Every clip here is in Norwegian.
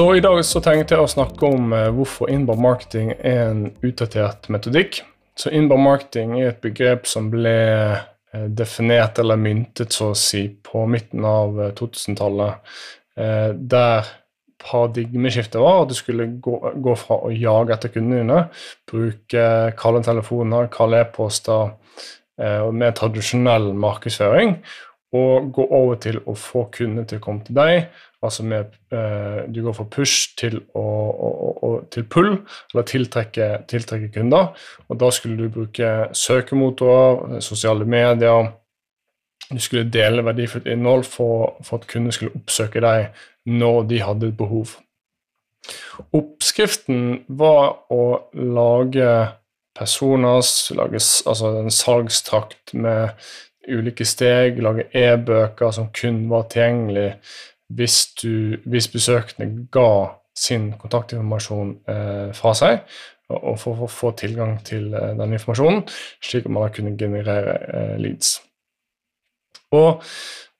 Så i dag så tenkte jeg å snakke om eh, hvorfor inbound marketing er en utdatert metodikk. Så inbound marketing er et begrep som ble eh, definert eller myntet så å si på midten av 2000-tallet, eh, der paradigmeskiftet var at du skulle gå, gå, fra å jage etter kundene dine, bruke kalde telefoner, kalde e-poster mer tradisjonell markedsføring, og gå over til å få kundene til å komme til deg Altså med, eh, du går fra push til, å, å, å, til pull, eller tiltrekke, tiltrekke, kunder. Og da skulle du bruke søkemotorer, sosiale medier. Du skulle dele verdifullt innhold for, for at kunder skulle oppsøke deg når de hadde et behov. Oppskriften var å lage personas, lage altså en salgstrakt med ulike steg, lage e-bøker som kun var tilgjengelig hvis, du, hvis besøkende ga sin kontaktinformasjon eh, fra seg, og for å få tilgang til eh, den informasjonen, slik at man da kunne generere eh, leads. Og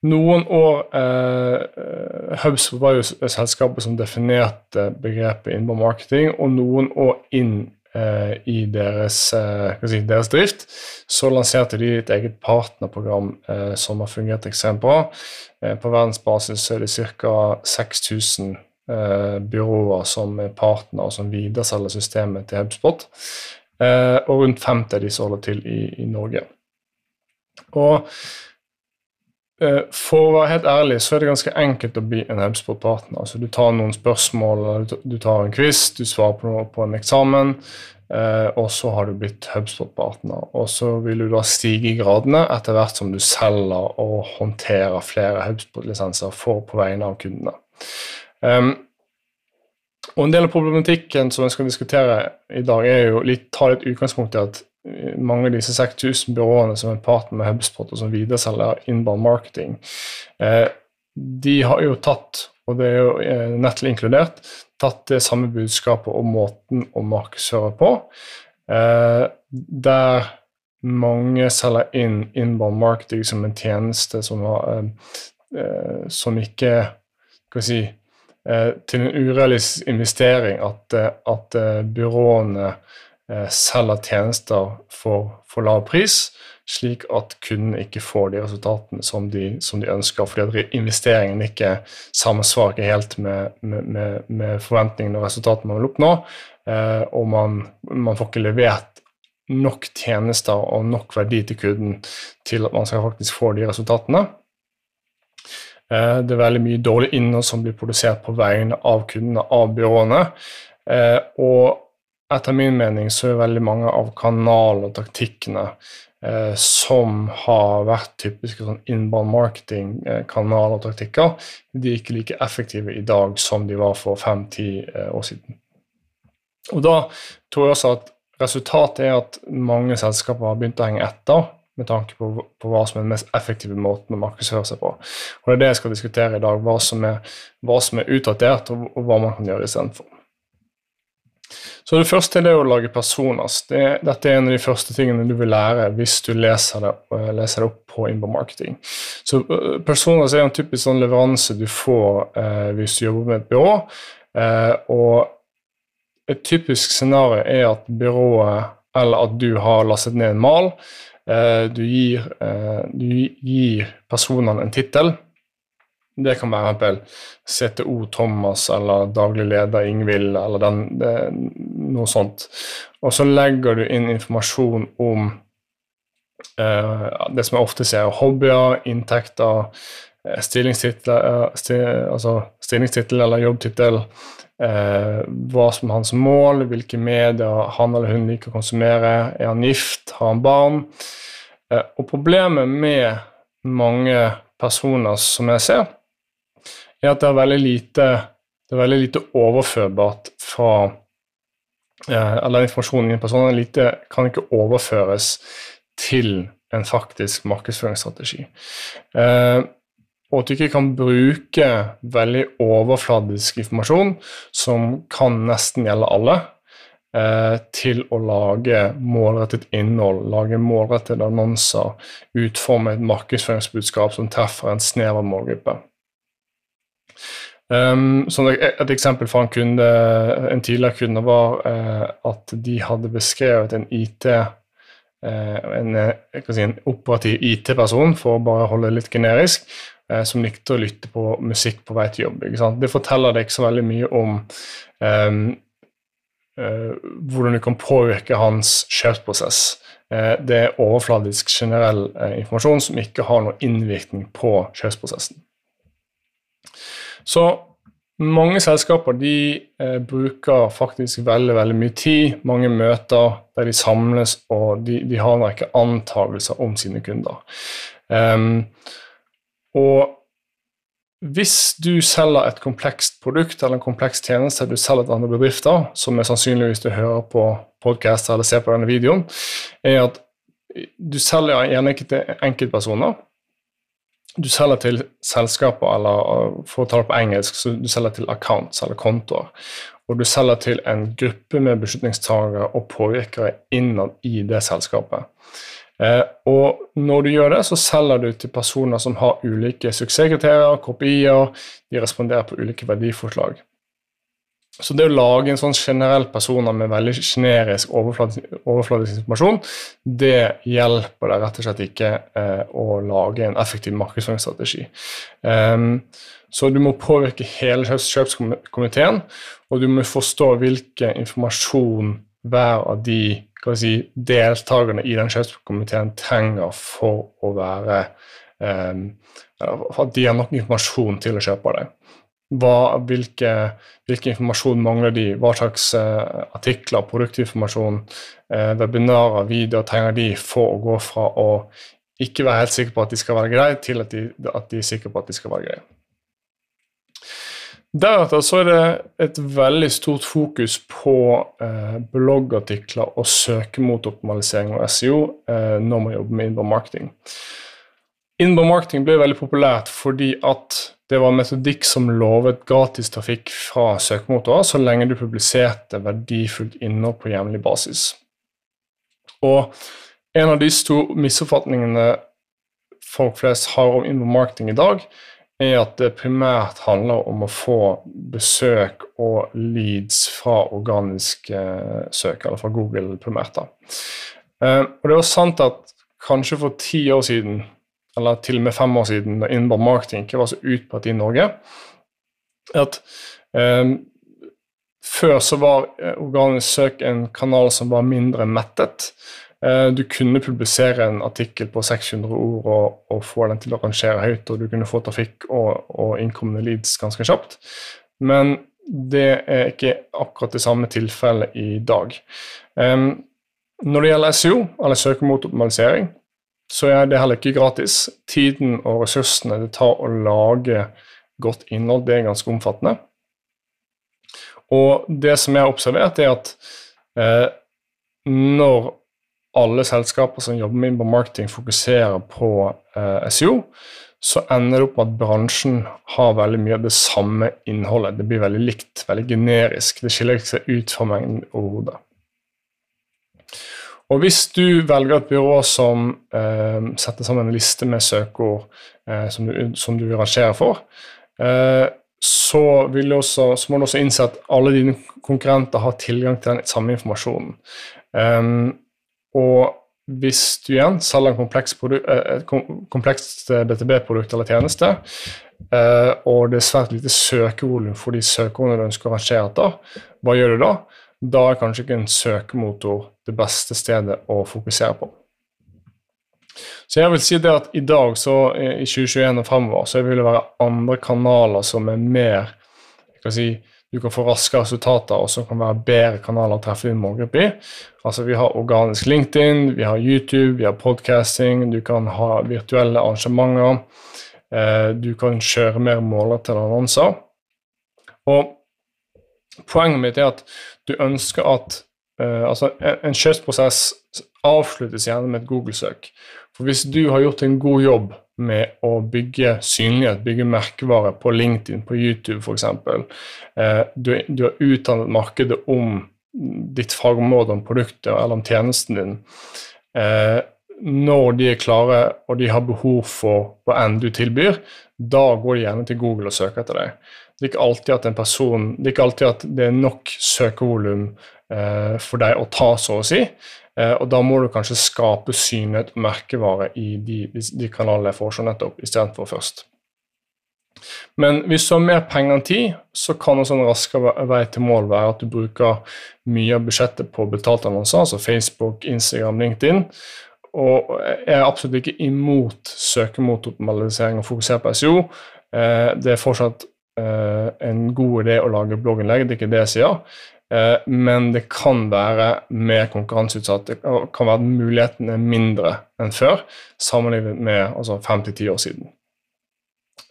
noen år eh, Hubs var jo selskapet som definerte begrepet inbound marketing, og noen år inn i deres, eh, si, deres, drift, så lanserte de et eget partnerprogram eh, som har fungert ekstremt bra. på verdensbasis er det ca. 6000 byråer som er partner og som videreselger systemet til HubSpot. og rundt 50 av som holder til i, i Norge. Og for å være helt ærlig så er det ganske enkelt å bli en HubSpot-partner. Altså, du tar noen spørsmål, du tar en quiz, du svarer på noe på en eksamen, eh, og så har du blitt HubSpot-partner. Og så vil du da stige i gradene etter hvert som du selger og håndterer flere HubSpot-lisenser for på vegne av kundene. Um, og En del av problematikken som jeg skal diskutere i dag, er jo litt, ta litt utgangspunkt i at mange av disse 6000 byråene som er partner med HubSpot, og som videreselger inbound marketing, eh, de har jo tatt, og det er jo eh, Nettle inkludert, tatt det samme budskapet og måten å markedsføre på, eh, der mange selger inn inbound marketing som en tjeneste som, har, som ikke skal vi si, til en urealistisk investering at, at byråene selger tjenester for, for, lav pris, slik at kunden ikke får de resultatene som de, som de ønsker, fordi at investeringen ikke samsvarer helt med, med, med, forventningene og resultatene man vil oppnå, eh, og man, man, får ikke levert nok tjenester og nok verdi til kunden til at man skal faktisk få de resultatene. Eh, det er veldig mye dårlig innhold som blir produsert på vegne av kundene, av byråene. og etter min mening så er veldig mange av kanalene og taktikkene eh, som har vært typiske sånn inbound marketing-kanaler og taktikker, de er ikke like effektive i dag som de var for fem-ti eh, år siden. Og Da tror jeg også at resultatet er at mange selskaper har begynt å henge etter med tanke på, på, hva som er den mest effektive måten å markedsføre seg på. Og Det er det jeg skal diskutere i dag, hva som er, hva som er utdatert, og, og hva man kan gjøre istedenfor. Så det første er det å lage personas. Det, dette er en av de første tingene du vil lære hvis du leser det, eh, leser det opp på inbound marketing. Så uh, personas er en typisk sånn leveranse du får eh, hvis du jobber med et byrå. Eh, og et typisk scenario er at byrået eller at du har lastet ned en mal. Du gir, du gir personene en tittel det kan være f.eks. CTO Thomas eller daglig leder Ingvild eller den, det, noe sånt. Og så legger du inn informasjon om eh, det som jeg ofte ser, hobbyer, inntekter, eh, stillingstittel, eh, altså stillingstittel eller jobbtittel, eh, hva som er hans mål, hvilke medier han eller hun liker å konsumere, er han gift, har han barn? Eh, og problemet med mange personer som jeg ser, er at det er veldig lite, er veldig lite overførbart fra eh, Eller informasjonen i en person lite, kan ikke overføres til en faktisk markedsføringsstrategi. Eh, og at du ikke kan bruke veldig overfladisk informasjon, som kan nesten gjelde alle, eh, til å lage målrettet innhold, lage målrettede annonser, utforme et markedsføringsbudskap som treffer en snever målgruppe. Um, et eksempel fra en, kunde, en tidligere kunde var uh, at de hadde beskrevet en IT uh, en, si, en, operativ IT-person, for å bare holde det litt generisk, uh, som likte å lytte på musikk på vei til jobb. Det forteller deg ikke så veldig mye om um, hvordan du kan påvirke hans kjøpsprosess. det er overfladisk generell informasjon som ikke har noen innvirkning på kjøpsprosessen. Så mange selskaper de eh, bruker faktisk veldig veldig mye tid, mange møter der de samles, og de, de har en rekke antagelser om sine kunder. Um, og hvis du selger et komplekst produkt eller en kompleks tjeneste du selger til andre bedrifter, som er sannsynligvis du hører på podkast eller ser på denne videoen, er at du selger gjerne ikke til enkeltpersoner, du selger til selskaper, eller for å ta det på engelsk, så du selger til accounts eller kontoer. Og du selger til en gruppe med beslutningstagere og påvirkere innad i det selskapet. Eh, og når du gjør det, så selger du til personer som har ulike suksesskriterier, kopier, de responderer på ulike verdiforslag. Så det å lage en sånn generell personer med veldig generisk overfladisk, informasjon, det hjelper deg rett og slett ikke eh, å lage en effektiv markedsføringsstrategi. Um, så du må påvirke hele kjøpskomiteen, og du må forstå hvilken informasjon hver av de si, deltakerne i den kjøpskomiteen trenger for å være um, For at de har nok informasjon til å kjøpe deg hva, hvilke, hvilke, informasjon mangler de, hva slags uh, artikler, produktinformasjon, uh, webinarer, videoer trenger de for å gå fra å ikke være helt sikker på at de skal være greie, til at de, at de er sikre på at de skal være greie. Deretter så er det et veldig stort fokus på eh, bloggartikler og søkemotoroptimalisering og SEO når man jobber med inbound marketing. Inbound marketing ble veldig populært fordi at det var metodikk som lovet gratis trafikk fra søkemotorer så lenge du publiserte verdifullt innhold på jevnlig basis. Og en av de store misoppfatningene folk flest har om inbound marketing i dag, er at det primært handler om å få besøk og leads fra organiske søk, eller fra Google primært. da. Eh, og det var sant at kanskje for ti år siden eller til og med fem år siden, da inbound marketing ikke var så utbredt i Norge, at um, før så var eh, organisk søk en kanal som var mindre mettet. Eh, du kunne publisere en artikkel på 600 ord og, og, få den til å rangere høyt, og du kunne få trafikk og, og innkommende leads ganske kjapt. Men det er ikke akkurat det samme tilfellet i dag. Um, når det gjelder SEO, eller søkemotoroptimalisering, så er det heller ikke gratis. Tiden og ressursene det tar å lage godt innhold, det er ganske omfattende. Og det som jeg har observert, er at eh, når alle selskaper som jobber med marketing, fokuserer på eh, SEO, så ender det opp med at bransjen har veldig mye av det samme innholdet. Det blir veldig likt, veldig generisk. Det skiller ikke seg ut fra mengden overhodet. Og hvis du velger et byrå som eh, setter sammen en liste med søkeord eh, som, du, som, du, vil for, eh, så, også, så, må du også innse at alle dine konkurrenter har tilgang til den samme informasjonen. Um, og hvis du igjen selger eh, et komplekst BTB-produkt eller tjeneste, og det er svært lite søkevolum for de søkeordene du ønsker å rangere etter, hva gjør du da? Da er kanskje ikke en søkemotor det beste stedet å fokusere på. Så jeg vil si det at i dag, så i 2021 og fremover, så vil det være andre kanaler som er mer jeg kan si, Du kan få raskere resultater, og som kan være bedre kanaler å treffe din målgruppe i. Altså Vi har organisk LinkedIn, vi har YouTube, vi har podcasting, du kan ha virtuelle arrangementer. Eh, du kan kjøre mer målrettede annonser. Og poenget mitt er at du ønsker at Uh, altså En, kjøpsprosess avsluttes gjerne med et Google-søk. For Hvis du har gjort en god jobb med å bygge synlighet, bygge merkevare på LinkedIn, på YouTube f.eks., uh, du, du har utdannet markedet om ditt fagområde, om produktet eller om tjenesten din uh, Når de er klare og de har behov for hva enn du tilbyr, da går de gjerne til Google og søker etter deg. Det er ikke alltid at en person, det er ikke alltid at det er nok søkevolum eh, for deg å ta, så å si. Eh, og da må du kanskje skape synlighet og merkevare i de, de kanalene jeg foreslår nettopp, istedenfor først. Men hvis du har mer penger enn tid, så kan også en raskere vei til mål være at du bruker mye av budsjettet på betalte annonser, altså Facebook, Instagram, LinkedIn. Og jeg er absolutt ikke imot søkemotoroptimalisering og fokusere på SEO. Eh, det er fortsatt en god idé å lage blogginnlegg, det er ikke det jeg sier. Eh, men det kan være mer konkurranseutsatt. Det kan være at mulighetene er mindre enn før, sammenlignet med altså, fem til ti år siden.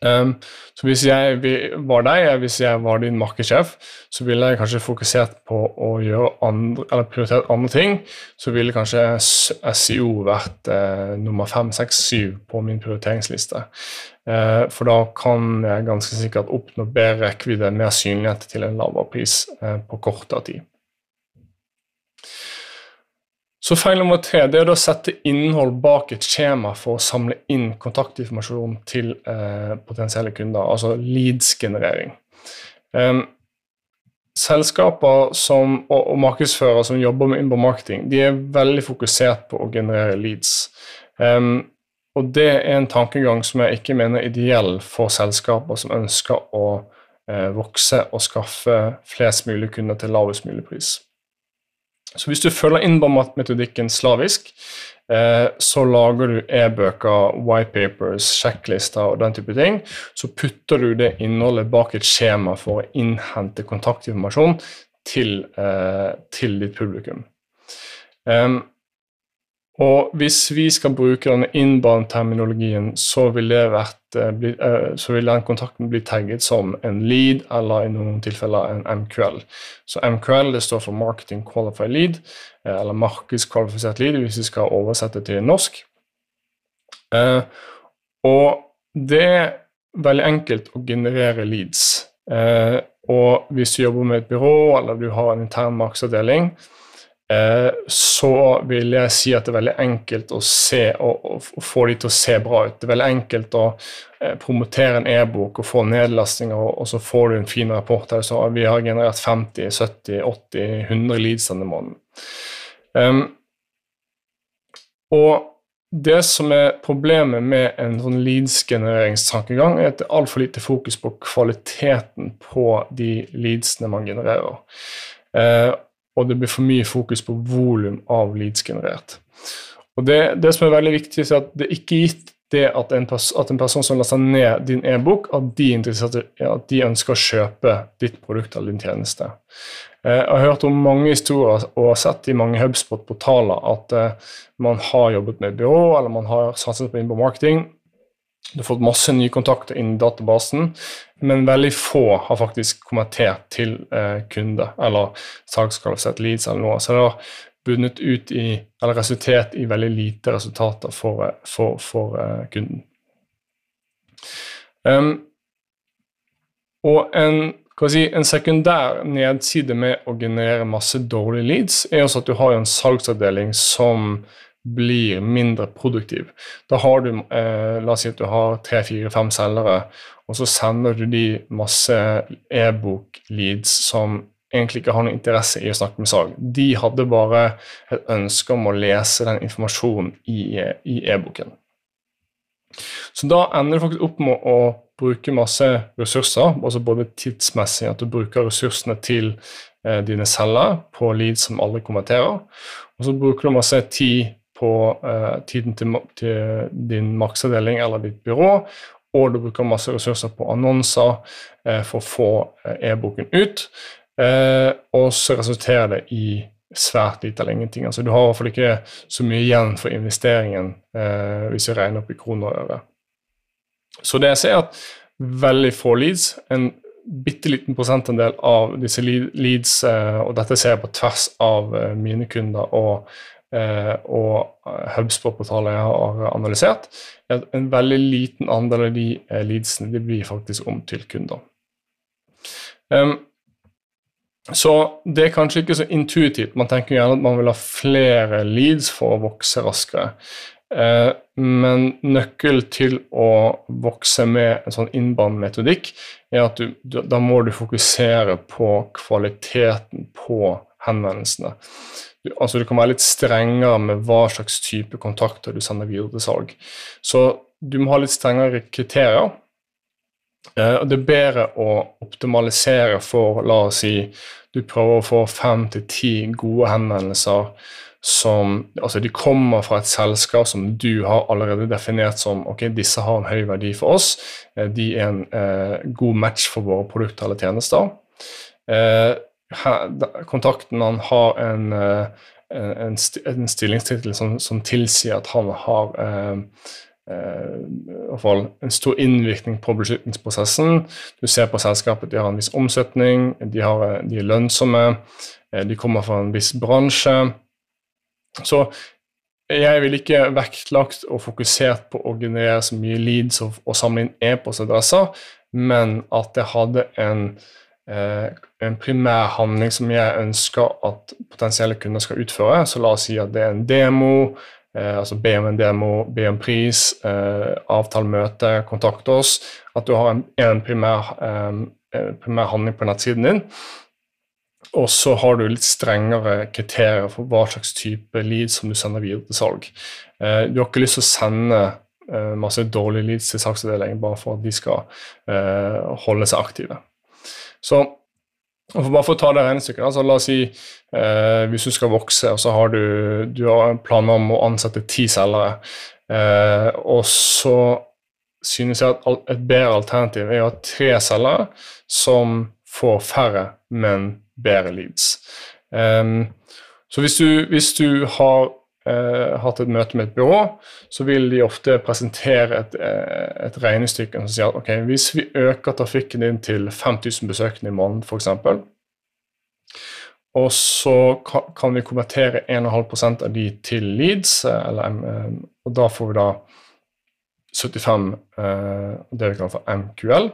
Um, så hvis jeg var deg, hvis jeg var din markedssjef, så ville jeg kanskje fokusert på å gjøre andre, eller prioritert andre ting. Så ville kanskje SEO vært eh, nummer fem, seks, syv på min prioriteringsliste. Eh, for da kan jeg ganske sikkert oppnå bedre rekkevidde, mer synlighet til en lavere pris eh, på kortere tid. Så feil nummer tre det er å sette innhold bak et skjema for å samle inn kontaktinformasjon til eh, potensielle kunder, altså leads-generering. Um, selskaper som, og, og markedsførere som jobber med inbound marketing, de er veldig fokusert på å generere leads. Um, og det er en tankegang som jeg ikke mener er ideell for selskaper som ønsker å eh, vokse og skaffe flest mulig kunder til lavest mulig pris. Så hvis du følger innbound-metodikken slavisk, eh, så lager du e-bøker, whitepapers, sjekklister og den type ting. Så putter du det innholdet bak et skjema for å innhente kontaktinformasjon til, eh, til ditt publikum. Um, og hvis vi skal bruke denne inbound-terminologien, så, vil uh, så vil den kontakten bli tagget som en lead, eller i noen tilfeller en MQL. Så MQL det står for Marketing Qualified Lead, uh, eller markedskvalifisert lead, hvis vi skal oversette til norsk. Og det er veldig enkelt å generere leads. og hvis du jobber med et byrå, eller du har en intern markedsavdeling, Eh, så vil jeg si at det er veldig enkelt å se og, få de til å se bra ut. Det er veldig enkelt å eh, promotere en e-bok og få nedlastinger, og, så får du en fin rapport der Så vi har generert 50, 70, 80, 100 leads denne måneden. Um, og det som er problemet med en sånn leads-genereringstankegang, er at det er altfor lite fokus på kvaliteten på de leadsene man genererer. Uh, og det blir for mye fokus på volum av leads generert. Og det, det, som er veldig viktig, er at det er ikke gitt det at en, pers at en person som laster ned din e-bok, at, at, de ønsker å kjøpe ditt produkt eller din tjeneste. Eh, jeg har hørt om mange historier og har sett i mange Hubspot-portaler at eh, man har jobbet med byrå eller man har satset på inbound marketing, du har fått masse nye kontakter inn i databasen, men veldig få har faktisk kommentert til eh, kunde eller salgskvalifisert leads eller noe. Så det har bundet ut i, eller resultert i veldig lite resultater for, eh, for, for eh, kunden. Um, og en, si, en, sekundær nedside med å generere masse dårlige leads er også at du har en salgsavdeling som blir mindre produktiv. Da har du eh, La oss si at du har tre, fire, fem selgere, og så sender du de masse e-bok-leads som egentlig ikke har noen interesse i å snakke med salg. De hadde bare et ønske om å lese den informasjonen i e-boken. Så da ender du faktisk opp med å bruke masse ressurser, altså både tidsmessig, at du bruker ressursene til eh, dine selgere på leads som aldri konverterer, og så bruker du masse tid på uh, tiden til, til, din markedsavdeling eller ditt byrå, og du bruker masse ressurser på annonser uh, for å få uh, e-boken ut. og så resulterer det i svært lite eller ingenting. Altså, du har i hvert fall ikke så mye igjen for investeringen hvis vi regner opp i kroner og øre. Så det jeg ser, er at veldig få leads, en bitte liten prosentandel av disse leads, og dette ser jeg på tvers av mine kunder og Eh, og HubSpot-portaler jeg har analysert, er at en veldig liten andel av de eh, leadsene de blir faktisk om til kunder. Så det er kanskje ikke så intuitivt. Man tenker gjerne at man vil ha flere leads for å vokse raskere. Eh, men nøkkelen til å vokse med en sånn innband metodikk er at du, da må du fokusere på kvaliteten på henvendelsene. Altså du kan være litt strengere med hva slags type kontakter du sender videre til salg. Så du må ha litt strengere kriterier. Eh, det er bedre å optimalisere for, la oss si, du prøver å få fem til ti gode henvendelser som Altså, de kommer fra et selskap som du har allerede definert som ok, disse har en høy verdi for oss. Eh, de er en eh, god match for våre produkter eller tjenester. Eh, kontakten han har en, eh, en, en stillingstittel som, som, tilsier at han har eh, eh, en stor innvirkning på beslutningsprosessen. Du ser på selskapet, de har en viss omsetning, de, har, de er lønnsomme, de kommer fra en viss bransje. Så jeg vil ikke vektlagt og fokusert på å generere så mye leads og, og samle inn e-postadresser, men at jeg hadde en, eh, en primær handling som jeg ønsker at potensielle kunder skal utføre. Så la oss si at det er en demo, eh, altså be om en demo, be om pris, eh, avtale møte, kontakt oss. At du har en, en primær, eh, primær handling på nettsiden din. Og så har du litt strengere kriterier for hva slags type leads som du sender videre til salg. Eh, du har ikke lyst til å sende eh, masse dårlige leads til salgsavdelingen bare for at de skal eh, holde seg aktive. Så bare for å ta det regnestykket, altså, la oss si eh, hvis du skal vokse, og så har du, du har planer om å ansette ti selgere, eh, og så synes jeg at et bedre alternativ er å ha tre selgere som får færre, men bedre leads. Um, så hvis du, hvis du har hatt et møte med et byrå, så vil de ofte presentere et, uh, et regnestykke som sier at ok, hvis vi øker trafikken din til 5000 besøkende i måneden f.eks., og så kan vi konvertere 1,5 av de til leads, eh, eller, og da får vi da 75 det vi kaller for MQL.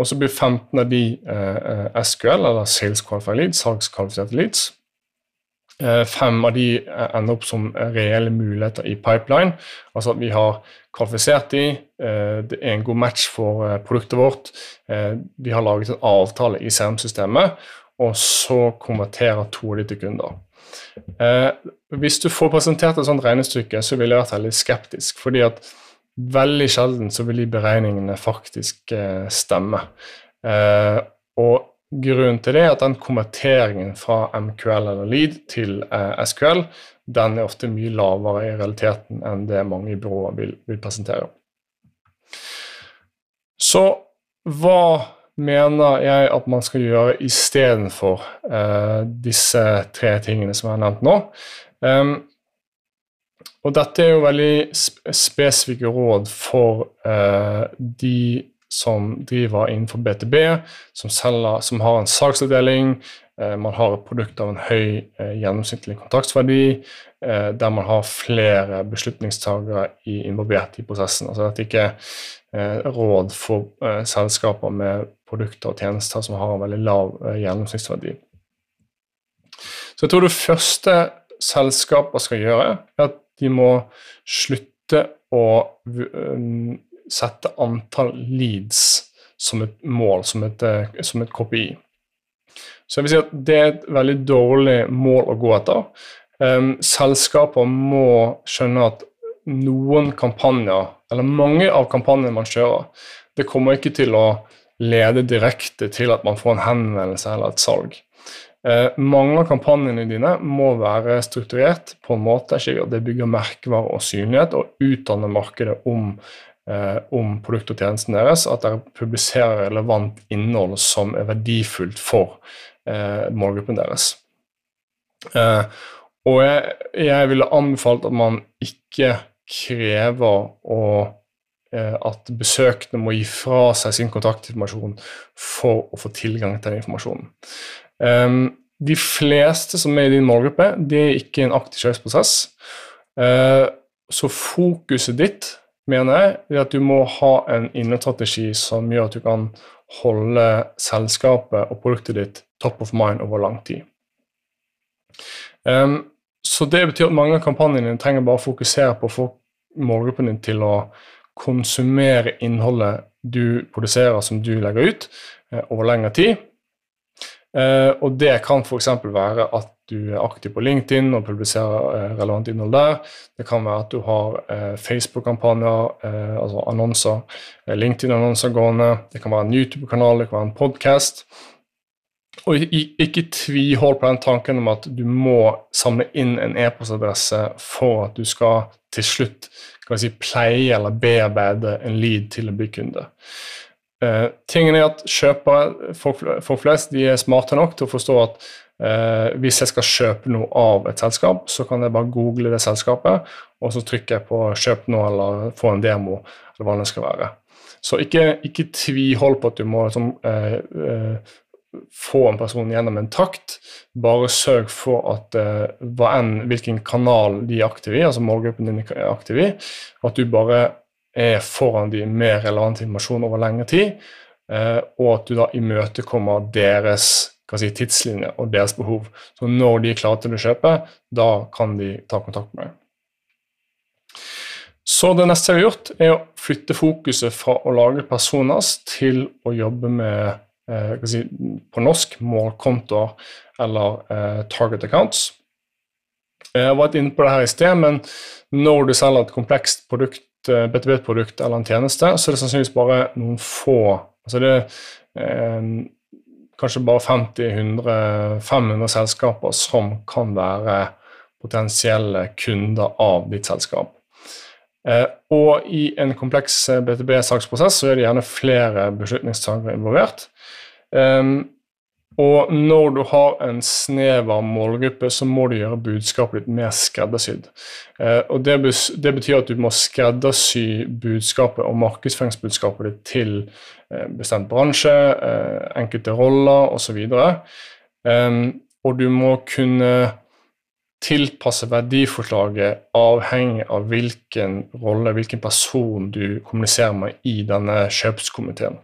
Og så blir 15 av de eh, SQL, eller Sales Qualified Leads, salgskvalifiserte leads. Eh, fem av de eh, ender opp som reelle muligheter i pipeline. Altså at vi har kvalifisert de, eh, det er en god match for produktet vårt. Vi har laget en avtale i CRM-systemet, og så konverterer to av de til kunder. hvis du får presentert et sånt regnestykke, så ville jeg vært veldig skeptisk. fordi at veldig sjelden så vil de beregningene faktisk stemme. Og grunnen til det er at den konverteringen fra MQL eller Lead til eh, SQL den er ofte mye lavere i realiteten enn det mange byråer vil, vil presentere. Så hva mener jeg at man skal gjøre istedenfor eh, disse tre tingene som jeg har nevnt nå? Um, og dette er jo veldig spesifikke råd for uh, de som driver innenfor BTB, som, selger, som har en salgsavdeling, Eh, man har et produkt av en høy eh, gjennomsnittlig kontraktsverdi, der man har flere beslutningstagere involvert i prosessen. Altså dette er ikke råd for selskaper med produkter og tjenester som har en veldig lav gjennomsnittsverdi. Så jeg tror det første selskaper skal gjøre, er at de må slutte å sette antall leads som et mål, som et, eh, som et KPI. Så jeg vil si at det er et veldig dårlig mål å gå etter. Um, selskaper må skjønne at noen kampanjer, eller mange av kampanjene man kjører, det kommer ikke til å lede direkte til at man får en henvendelse eller et salg. Eh, mange av kampanjene dine må være strukturert på en måte slik at det bygger merkevare og synlighet, og utdanner markedet om, om produktet og tjenesten deres. At dere publiserer relevant innhold som er verdifullt for eh, målgruppen deres. Eh, og jeg, jeg ville anbefalt at man ikke krever å eh, at besøkende må gi fra seg sin kontaktinformasjon for å få tilgang til den informasjonen. De fleste som er i din målgruppe, det er ikke en aktiv kjøpsprosess. Så fokuset ditt, mener jeg, er at du må ha en innholdsstrategi som gjør at du kan holde selskapet og produktet ditt top of mind over lang tid. Um, så det betyr at mange av kampanjene trenger bare å fokusere på å få målgruppen din til å konsumere innholdet du produserer som du legger ut, eh, over lengre tid. Eh, og det kan f.eks. være at du er aktiv på LinkedIn og publiserer eh, relevant innhold der. Det kan være at du har eh, Facebook-kampanjer, eh, altså annonser, LinkedIn-annonser gående. Det kan være en YouTube-kanal, det kan være en podkast. Og ikke tvihold på den tanken om at du må samle inn en e-postadresse for at du skal til slutt si, pleie eller bearbeide en lead til en bli kunde. Uh, tingen er at kjøpere, folk, folk, flest de er smarte nok til å forstå at uh, hvis jeg skal kjøpe noe av et selskap, så kan jeg bare google det selskapet, og så trykker jeg på 'kjøp nå' eller 'få en demo', eller hva det skal være. Så ikke, ikke tvihold på at du må liksom, uh, få en person gjennom en takt. Bare sørg for at hva enn hvilken kanal de er aktive i, altså målgruppen din er aktiv i, at du bare er foran de med relevant informasjon over lengre tid, eh, og at du da imøtekommer deres si, tidslinje og deres behov. Så når de er klare til å kjøpe, da kan de ta kontakt med deg. Så det neste jeg har gjort, er å flytte fokuset fra å lage personas til å jobbe med eh, si, på norsk målkontoer eller eh, target accounts. Jeg har vært inne på det her i sted, men når du selger et komplekst produkt B2B-produkt eller en tjeneste, så er det sannsynligvis bare noen få altså det eh, kanskje bare 50-100-500 selskaper som kan være potensielle kunder av ditt selskap. Eh, og i en kompleks B2B-salgsprosess så er det gjerne flere beslutningstakere involvert. Eh, og når du har en snever målgruppe, så må du gjøre budskapet litt mer skreddersydd. Eh, og det, det, betyr at du må skreddersy budskapet og markedsføringsbudskapet ditt til eh, bestemt bransje, eh, enkelte roller osv. Og, og du må kunne tilpasse verdiforslaget avhengig av hvilken rolle, hvilken person du kommuniserer med i denne kjøpskomiteen.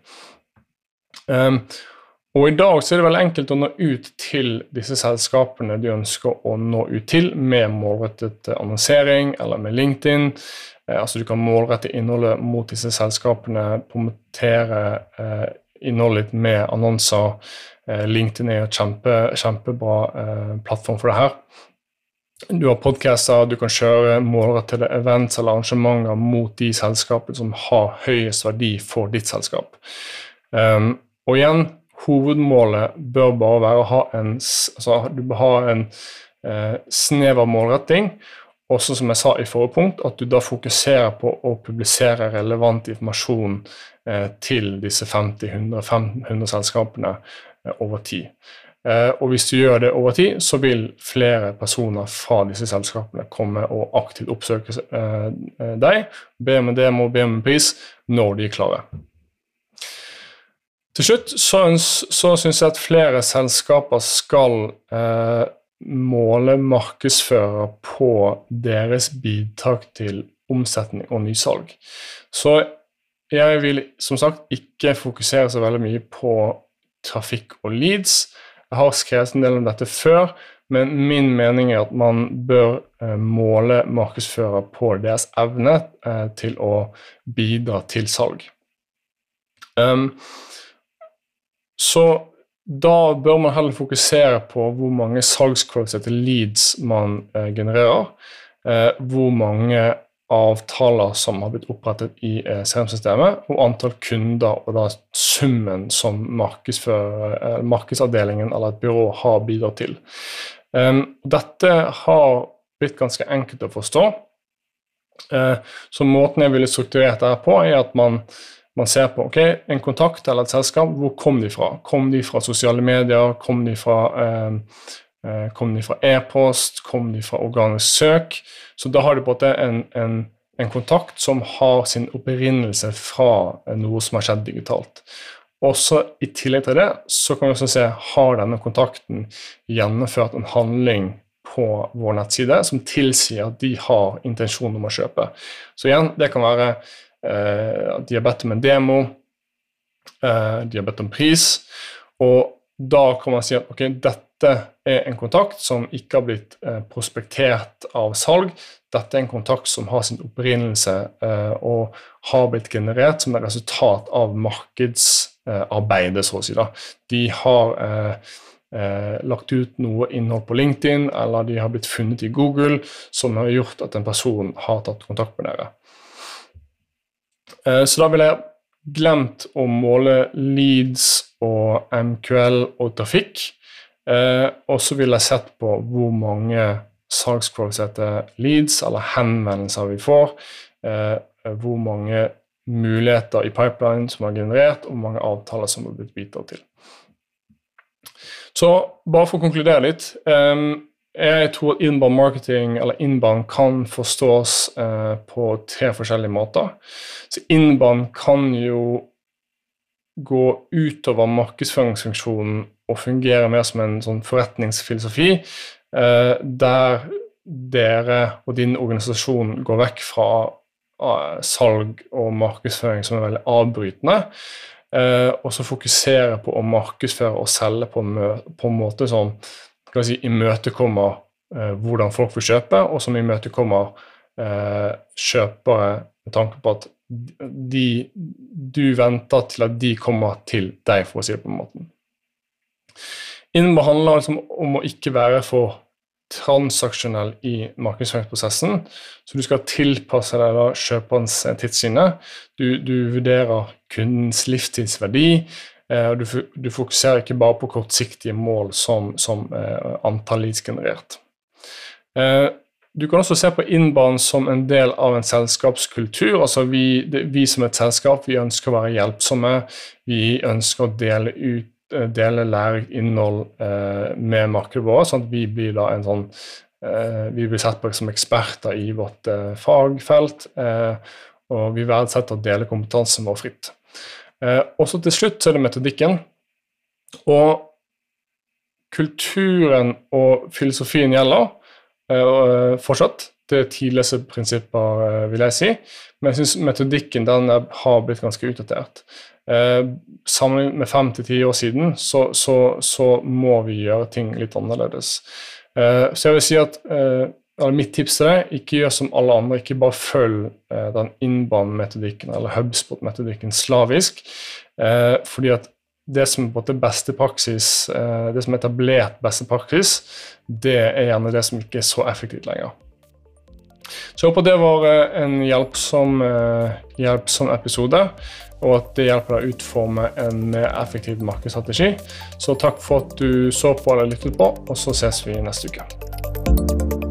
Og I dag så er det veldig enkelt å nå ut til disse selskapene du ønsker å nå ut til, med målrettet annonsering eller med LinkedIn. Eh, altså Du kan målrette innholdet mot disse selskapene, promotere eh, innholdet med annonser. Eh, LinkedIn er en kjempe, kjempebra eh, plattform for det her. Du har podcaster, du kan kjøre målrettede events eller arrangementer mot de selskapene som har høyest verdi for ditt selskap. Um, og igjen, hovedmålet bør bare være å ha en, altså, du bør ha en eh, snever målretting. Også som jeg sa i forrige punkt, at du da fokuserer på å publisere relevant informasjon eh, til disse 50-100 selskapene eh, over tid. Eh, og hvis du gjør det over tid, så vil flere personer fra disse selskapene komme og aktivt oppsøke eh, deg, be om en demo, be om en pris, når de er klare. Til slutt så, så syns jeg at flere selskaper skal eh, måle markedsfører på deres bidrag til omsetning og nysalg. Så jeg vil som sagt ikke fokusere så veldig mye på trafikk og leads. Jeg har skrevet en del om dette før, men min mening er at man bør eh, måle markedsfører på deres evne eh, til å bidra til salg. Um, så da bør man heller fokusere på hvor mange salgskvalifiserte leads man eh, genererer. Eh, hvor mange avtaler som har blitt opprettet i eh, CRM-systemet, og antall kunder, og da summen som eh, markedsavdelingen eller et byrå har bidratt til. Um, dette har blitt ganske enkelt å forstå. Så måten jeg ville strukturert dette på, er at man man ser på ok, en kontakt eller et selskap, hvor kom de fra? Kom de fra sosiale medier? Kom de fra eh, eh kom de fra e-post? Kom de fra organisk søk? Så da har de på en måte en, en, kontakt som har sin opprinnelse fra noe som har skjedd digitalt. Også I tillegg til det så kan vi også se har denne kontakten gjennomført en handling på vår nettside som tilsier at de har intensjon om å kjøpe. Så igjen, det kan være Eh, de har bedt om en demo, eh, de har bedt om pris, og da kan man si at ok, dette er en kontakt som ikke har blitt eh, prospektert av salg. Dette er en kontakt som har sin opprinnelse eh, og har blitt generert som et resultat av markedsarbeidet, så å si. Da. De har eh, eh, lagt ut noe innhold på LinkedIn, eller de har blitt funnet i Google, som har gjort at en person har tatt kontakt med dere. Eh, så da ville jeg glemt å måle leads og MQL og trafikk. Eh, og så ville jeg sett på hvor mange salgskvalifiserte leads eller henvendelser vi får. Eh, hvor mange muligheter i pipeline som er generert, og hvor mange avtaler som har blitt bidratt til. Så bare for å konkludere litt. Eh, jeg tror at inbound marketing eller inbound kan forstås eh, på tre forskjellige måter. Så inbound kan jo gå utover markedsføringsfunksjonen og fungere mer som en sånn forretningsfilosofi, eh, der dere og din organisasjon går vekk fra uh, salg og markedsføring som er veldig avbrytende, og så fokuserer på å markedsføre og selge på på en måte som skal si, imøtekommer eh, hvordan folk vil kjøpe, og som imøtekommer eh, kjøpere med tanke på at de, du venter til at de kommer til deg, for å si det på den måten. Innenfor handler liksom om å ikke være for transaksjonell i markedsføringsprosessen. Så du skal tilpasse deg da kjøperens tidssyne. Du, du vurderer kundens livstidsverdi, Eh, du, du, fokuserer ikke bare på kortsiktige mål som, som eh, antall leads generert. Eh, du kan også se på innbanen som en del av en selskapskultur. altså vi, det, vi, som et selskap vi ønsker å være hjelpsomme. Vi ønsker å dele ut dele lærerikt innhold eh, med markedet vårt, sånn at vi blir da en sånn Vi blir sett på som eksperter i vårt fagfelt, og vi verdsetter å dele kompetansen vår fritt. Eh, og så til slutt så er det metodikken. Og kulturen og filosofien gjelder eh, fortsatt. Det er tidligste prinsipper, eh, vil jeg si. Men jeg syns metodikken den har blitt ganske utdatert. Eh, Sammenlignet med fem til ti år siden så, så, så, må vi gjøre ting litt annerledes. Eh, så jeg vil si at eh, mitt tips deg, ikke gjør som alle andre. Ikke bare følg eh, den innbanemetodikken eller Hubspot-metodikken slavisk. Eh, fordi at det som er beste praksis, eh, det som er etablert beste praksis, det er gjerne det som ikke er så effektivt lenger. Så jeg håper det var en hjelpsom, hjelpsom, episode, og at det hjelper deg å utforme en mer effektiv markedsstrategi. Så takk for at du så på eller lyttet på, og så ses vi neste uke.